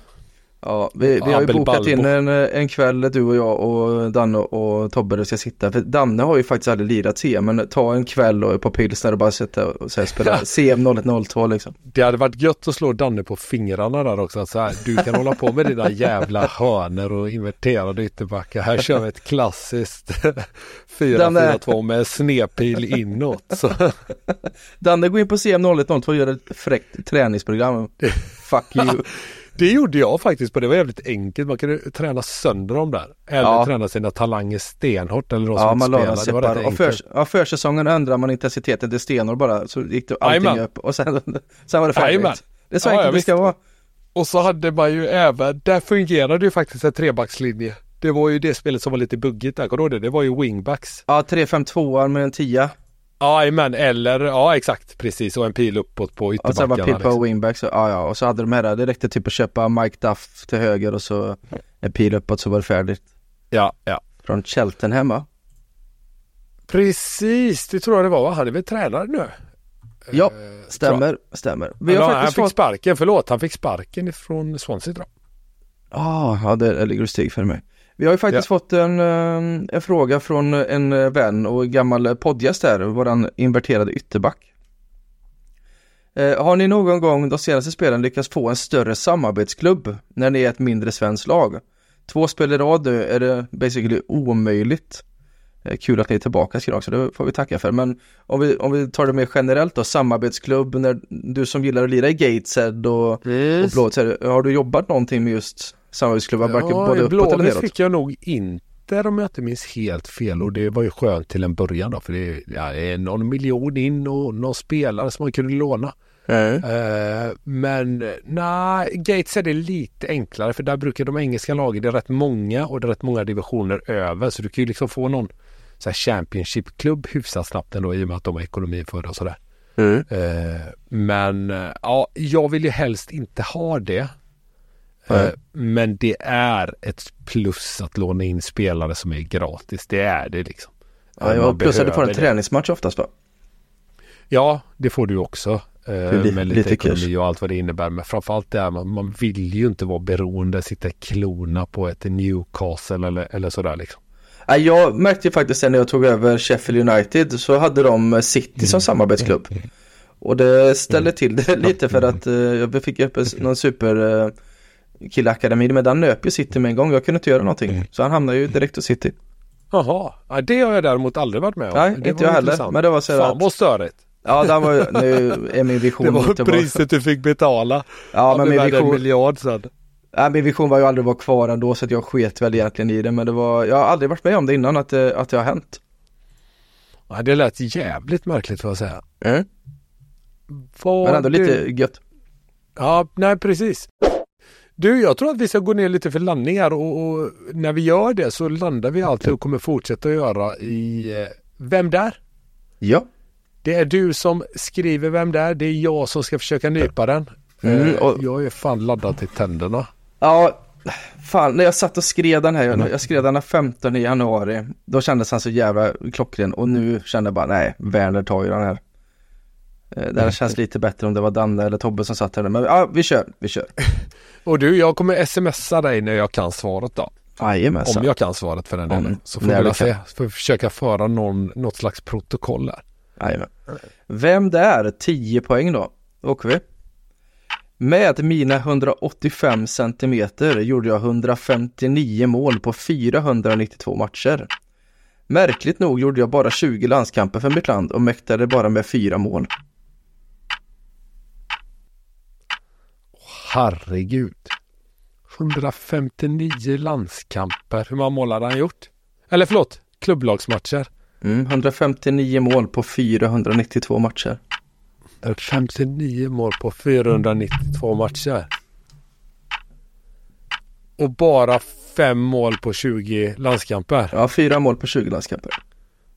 Ja, vi, vi har ju bokat in en, en kväll du och jag och Danne och Tobbe ska sitta. För Danne har ju faktiskt aldrig lirat CM, men ta en kväll och på pilsner och bara sitta och så här, spela CM 0102 liksom. Det hade varit gött att slå Danne på fingrarna där också. Så här, du kan hålla på med dina jävla hörner och inverterade ytterbackar. Här kör vi ett klassiskt 4-4-2 med snedpil inåt. Så, Danne går in på CM 0102 och gör ett fräckt träningsprogram. Fuck you. Det gjorde jag faktiskt på det var jävligt enkelt. Man kunde träna sönder dem där. Eller Ja. träna sina talanger stenhårt eller de Ja, som inte man la spelar. Det var rätt. Och för, ja, försäsongen ändrade man intensiteten till stenor bara, så gick det allting Jajamän. upp och sen, sen var det färdigt. Jajamän. Det är så Ja, ja, enkelt det ska vara. Och så hade man ju även, där fungerade ju faktiskt en trebackslinje. Det var ju det spelet som var lite buggigt där, kommer du det? Det var ju wingbacks. Ja, 3-5-2 med en 10 Ja, men eller ja exakt precis och en pil uppåt på och sen ytterbackarna. var Pippa liksom. och wingback så, ja, ja, och så hade de här, det räckte typ att köpa Mike Duff till höger och så en pil uppåt så var det färdigt. Ja, ja. Från Cheltenham va? Precis, det tror jag det var va? Han är väl tränare nu? Ja, Eh, stämmer, stämmer. Vi har ja, han fick fått, sparken, förlåt, han fick sparken ifrån Swansea tror jag. ah, ja det, det ligger ett steg för mig. Vi har ju faktiskt fått en, eh, en fråga från en eh, vän och gammal poddgäst här, våran inverterade ytterback. Eh, har ni någon gång de senaste spelen lyckats få en större samarbetsklubb när ni är ett mindre svenskt lag? Två spel i rad nu är det basically omöjligt. Eh, kul att ni är tillbaka skriver också, det får vi tacka för. Men om vi, om vi tar det mer generellt då, samarbetsklubb, när du som gillar att lira i Gateshead och, och Blåvitt, så här, har du jobbat någonting med just samarbetsklubbar, varken både i uppåt eller neråt? fick jag nog inte om jag inte minns helt fel och det var ju skönt till en början då för det är, ja, är någon miljon in och någon spelare som man kunde låna. Eh, men nej, Gates är det lite enklare för där brukar de engelska lagen, det är rätt många och det är rätt många divisioner över så du kan ju liksom få någon så här Championship-klubb hyfsat snabbt ändå i och med att de har ekonomin för det och sådär. Eh, men ja, jag vill ju helst inte ha det. Eh, men det är ett plus att låna in spelare som är gratis. Det är det liksom. Ja, Eh, man plus att du får en träningsmatch oftast va? Ja, det får du också. Eh, med lite, lite ekonomi cash. och allt vad det innebär. Men framförallt det är man, man vill ju inte vara beroende, sitta klona på ett Newcastle eller, eller sådär liksom. Jag märkte ju faktiskt sen när jag tog över Sheffield United så hade de City som samarbetsklubb. Och det ställde till det lite för att jag fick upp en- någon super uh, killakademi men den nöp ju City med en gång. Jag kunde inte göra någonting. Så han hamnade ju direkt hos City. Jaha, ja, det har jag däremot aldrig varit med om. Nej, det inte jag heller. intressant. Men det var så Fan att- vad störigt. Ja, den var nu är min vision Det var lite priset du fick betala. Ja, men min värd en vision, miljard sen. Nej, min vision var ju aldrig att vara kvar ändå så att jag sket väl egentligen i det men det var, jag har aldrig varit med om det innan att det, att det har hänt. Ja, det lät jävligt märkligt får jag säga. Mm. Var Men ändå du- lite gött. Ja, nej precis. Du, jag tror att vi ska gå ner lite för landningar och, och när vi gör det så landar vi alltid och kommer fortsätta göra i eh, Vem där? Ja. Det är du som skriver Vem där? Det är jag som ska försöka nypa den. Mm, Eh, och- Jag är fan laddad till tänderna. Ja, fan när jag satt och skrev den här, jag skrev den den 15 januari, då kändes han så jävla klockren och nu kände jag bara nej, Werner tar ju den här. Eh, Det här känns lite bättre om det var Danne eller Tobbe som satt här nu, men ja, vi kör, vi kör. Och du, jag kommer smsa dig när jag kan svaret då. Jajamensan. Om jag kan svaret för den delen. Om- så får vi se. vi försöka föra någon, något slags protokoll där. Jajamän. Vem det är? 10 poäng då. Då åker vi. Med mina 185 centimeter gjorde jag 159 mål på 492 matcher. Märkligt nog gjorde jag bara 20 landskamper för mitt land och mäktade bara med fyra mål. Herregud. 159 landskamper. Hur många mål hade han gjort? Eller förlåt, klubblagsmatcher. Mm, 159 mål på 492 matcher. 59 mål på 492 matcher. Och bara fem mål på 20 landskamper. Ja, fyra mål på 20 landskamper.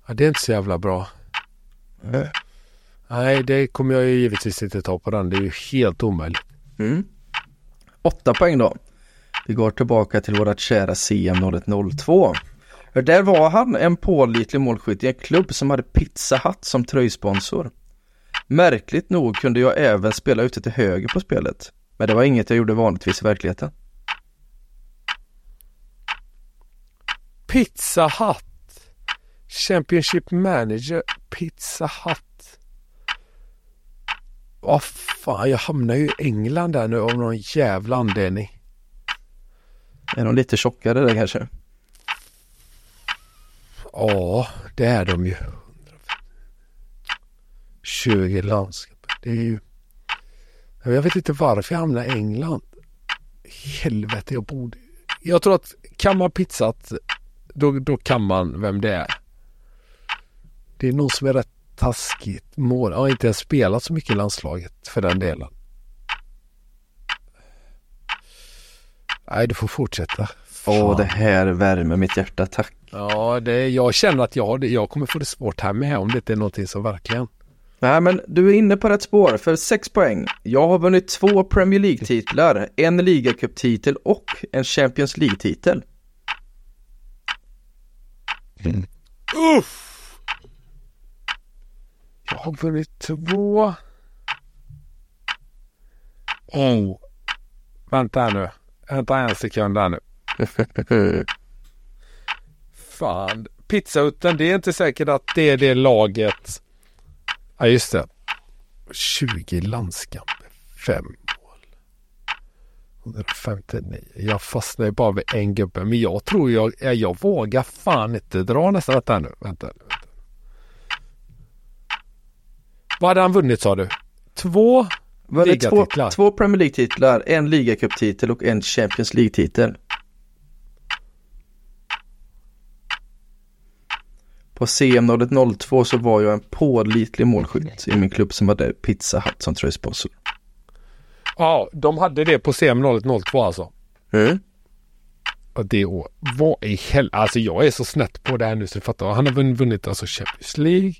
Ja, det är inte så jävla bra. Nej, det kommer jag ju givetvis inte ta på den. Det är ju helt omöjligt. Mm. 8 poäng då. Vi går tillbaka till vårat kära CM 0102. För där var han en pålitlig målskytt i en klubb som hade Pizza Hut som tröjsponsor. Märkligt nog kunde jag även spela ute till höger på spelet. Men det var inget jag gjorde vanligtvis i verkligheten. Pizza Hut. Championship Manager. Pizza Hut. Vad fan, jag hamnar ju i England där nu av någon jävla anledning. Är de lite tjockare där kanske? Ja, det är de ju. 20 landskap. Det är ju... Jag vet inte varför jag hamnar i England. Helvete, jag borde... Jag tror att kan man pizzat då, då kan man vem det är. Det är någon som är rätt taskigt mål. Jag har inte ens spelat så mycket i landslaget för den delen. Nej, du får fortsätta. Åh, det här värmer mitt hjärta, tack. Ja, det, jag känner att jag, jag kommer få det svårt här med om det inte är någonting som verkligen. Nej men du är inne på rätt spår för 6 poäng. Jag har vunnit två Premier League-titlar, en ligacuptitel och en Champions League-titel. Uff! Jag har vunnit två. Oh. Vänta här nu. Vänta en sekund här nu. Fan. Pizzahutten, det är inte säkert att det är det laget. Ja, just det. 20 landskamper. Fem mål. 159. Jag fastnar ju bara vid en gubbe. Men jag tror jag, ja, jag vågar fan inte dra nästa. Vänta här nu. Vänta, nu, vänta. Vad hade han vunnit sa du? Två Vunnit två, ligatitlar. två Premier League-titlar, en ligacuptitel och en Champions League-titel. På CM 0102 så var jag en pålitlig målskytt i min klubb som hade Pizza Hut som tröjsponsor. Ja, de hade det på CM 0102 alltså. Mm. Och det år. Vad i helvete. Alltså jag är så snett på det här nu så du fattar. Han har vunn- vunnit alltså Champions League.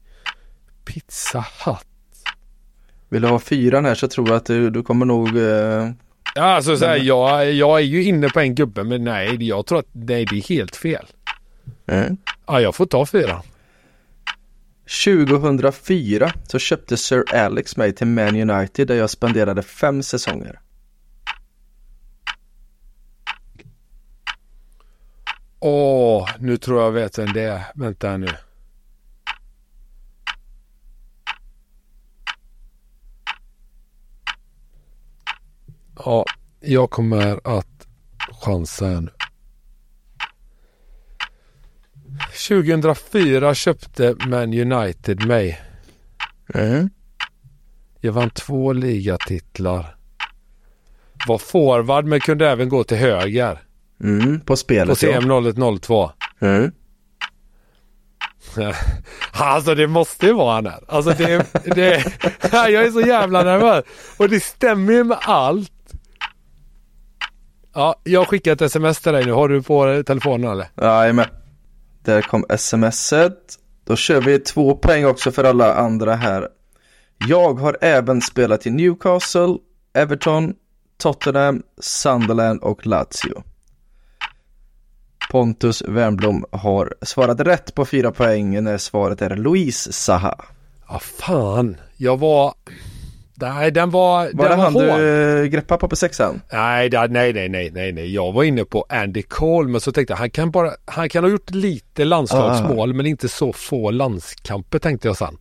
Pizza Hut. Vill du ha fyran här så tror jag att du, du kommer nog... Eh, Ja, alltså så här, jag, jag är ju inne på en gubbe men nej, jag tror att nej, det är helt fel. mm. Ja, jag får ta fyra. 2004 så köpte Sir Alex mig till Man United där jag spenderade fem säsonger. Åh, nu tror jag vet vem det är. Vänta nu. Ja, jag kommer att chansa här nu. 2004 köpte Man United mig. Mm. Jag vann två ligatitlar. Var forward men kunde även gå till höger. Mm, på På spelet CM 0102. Mm. Alltså det måste ju vara han här. Alltså det, det, jag är så jävla nervös. Och det stämmer ju med allt. Ja, jag skickar ett sms till dig nu. Har du på telefonen eller? Jajamän. Där kom smset. Då kör vi två poäng också för alla andra här. Jag har även spelat i Newcastle, Everton, Tottenham, Sunderland och Lazio. Pontus Wernbloom har svarat rätt på fyra poäng när svaret är Louise Saha. Ja, fan. Jag var... Nej, den var... Var det den han hård. du eh, greppade på på sexan? Nej, det- nej, nej, nej, nej, nej. Jag var inne på Andy Cole, men så tänkte jag han kan bara, han kan ha gjort lite landslagsmål, men inte så få landskamper tänkte jag sen.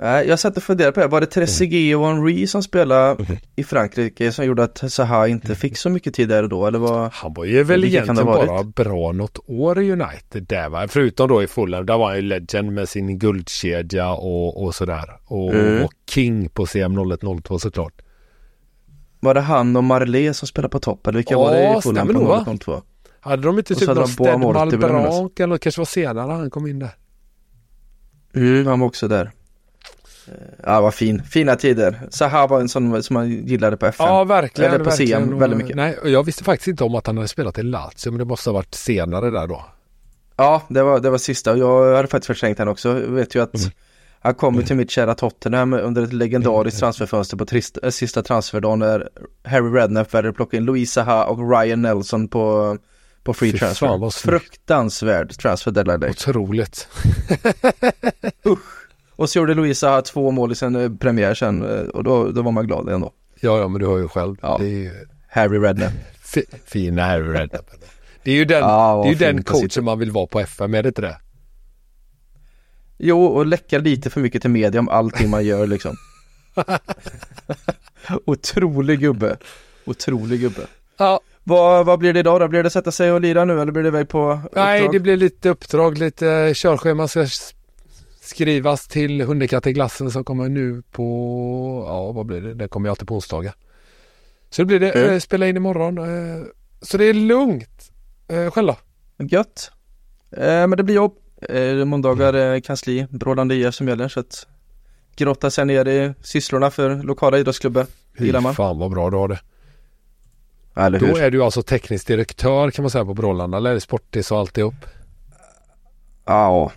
Jag satt och funderade på det. Var det Trezeguet och Henry som spelade i Frankrike som gjorde att Saha inte fick så mycket tid där och då? Eller vad? Han var ju väl egentligen bara bra något år i United där va. Förutom då i Fulham, där var han ju legend med sin guldkedja och, och sådär. Och, Mm. och King på CM 0102 såklart. Var det han och Marley som spelade på topp? Eller vilka Ja, var det i Fulham på nog, va? 02? Hade de inte Och typ någon Sted. Malbranc eller kanske var senare han kom in där. Mm, han var också där. Eh, Ja, vad fin. Fina tider. Saha var en sån som man gillade på FM. Ja, verkligen. Eller på verkligen. CM väldigt mycket. Nej, jag visste faktiskt inte om att han hade spelat i Lazio, men det måste ha varit senare där då. Ja, det var, det var sista. Och Jag hade faktiskt förträngt han också. Jag vet ju att Mm. han kom ju till mitt kära Tottenham under ett legendariskt transferfönster på trist, äh, sista transferdagen när Harry Redknapp hade plockat in Louise Saha och Ryan Nelson på, på free Fy transfer. Fruktansvärd transfer deadline day. Otroligt. Och så gjorde Louise Saha två mål i sin eh, premiär sen eh, och då, då var man glad ändå. Ja, ja, men du har ju själv. Ja. Det är ju Harry Redknapp. fi, fina Harry Redknapp. Det är ju den, Ja, det är den coachen man vill vara på FM, är det inte det? Jo, och läcka lite för mycket till media om allting man gör liksom. Otrolig gubbe. Otrolig gubbe. Ja, Vad, vad blir det idag då? Blir det sätta sig och lira nu eller blir det iväg på nej, uppdrag? det blir lite uppdrag, lite körschema ska skrivas till Hundekatt i glassen som kommer nu på, ja vad blir det? Det kommer ju alltid på onsdagar. Så det blir det, Mm. eh, spela in imorgon. Eh, så det är lugnt. Eh, själv då? Gött. Men det blir jobb. Måndagar är kansli, Brålande IF som gäller så att grotta sig ner i sysslorna för lokala idrottsklubbar. Gillar man. fan vad bra du har det. Eller Då hur? är du alltså teknisk direktör kan man säga på Brålanda eller är det sportis och alltihop? Ja,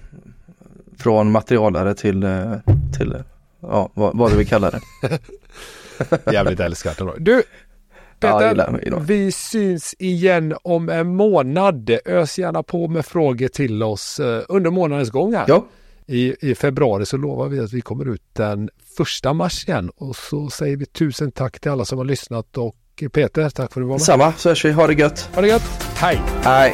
från materialare till, eh, till eh, ja, vad, vad du vill kalla det. Jävligt älskat ändå. Du, Ja, Peter, idag. vi syns igen om en månad. Ös gärna på med frågor till oss eh, under månadens gång här. Ja, I, I februari så lovar vi att vi kommer ut den första mars igen och så säger vi tusen tack till alla som har lyssnat och Peter, tack för att du var med. samma. Så hörs vi. Ha det gött. Ha det gött. Hej! Hej.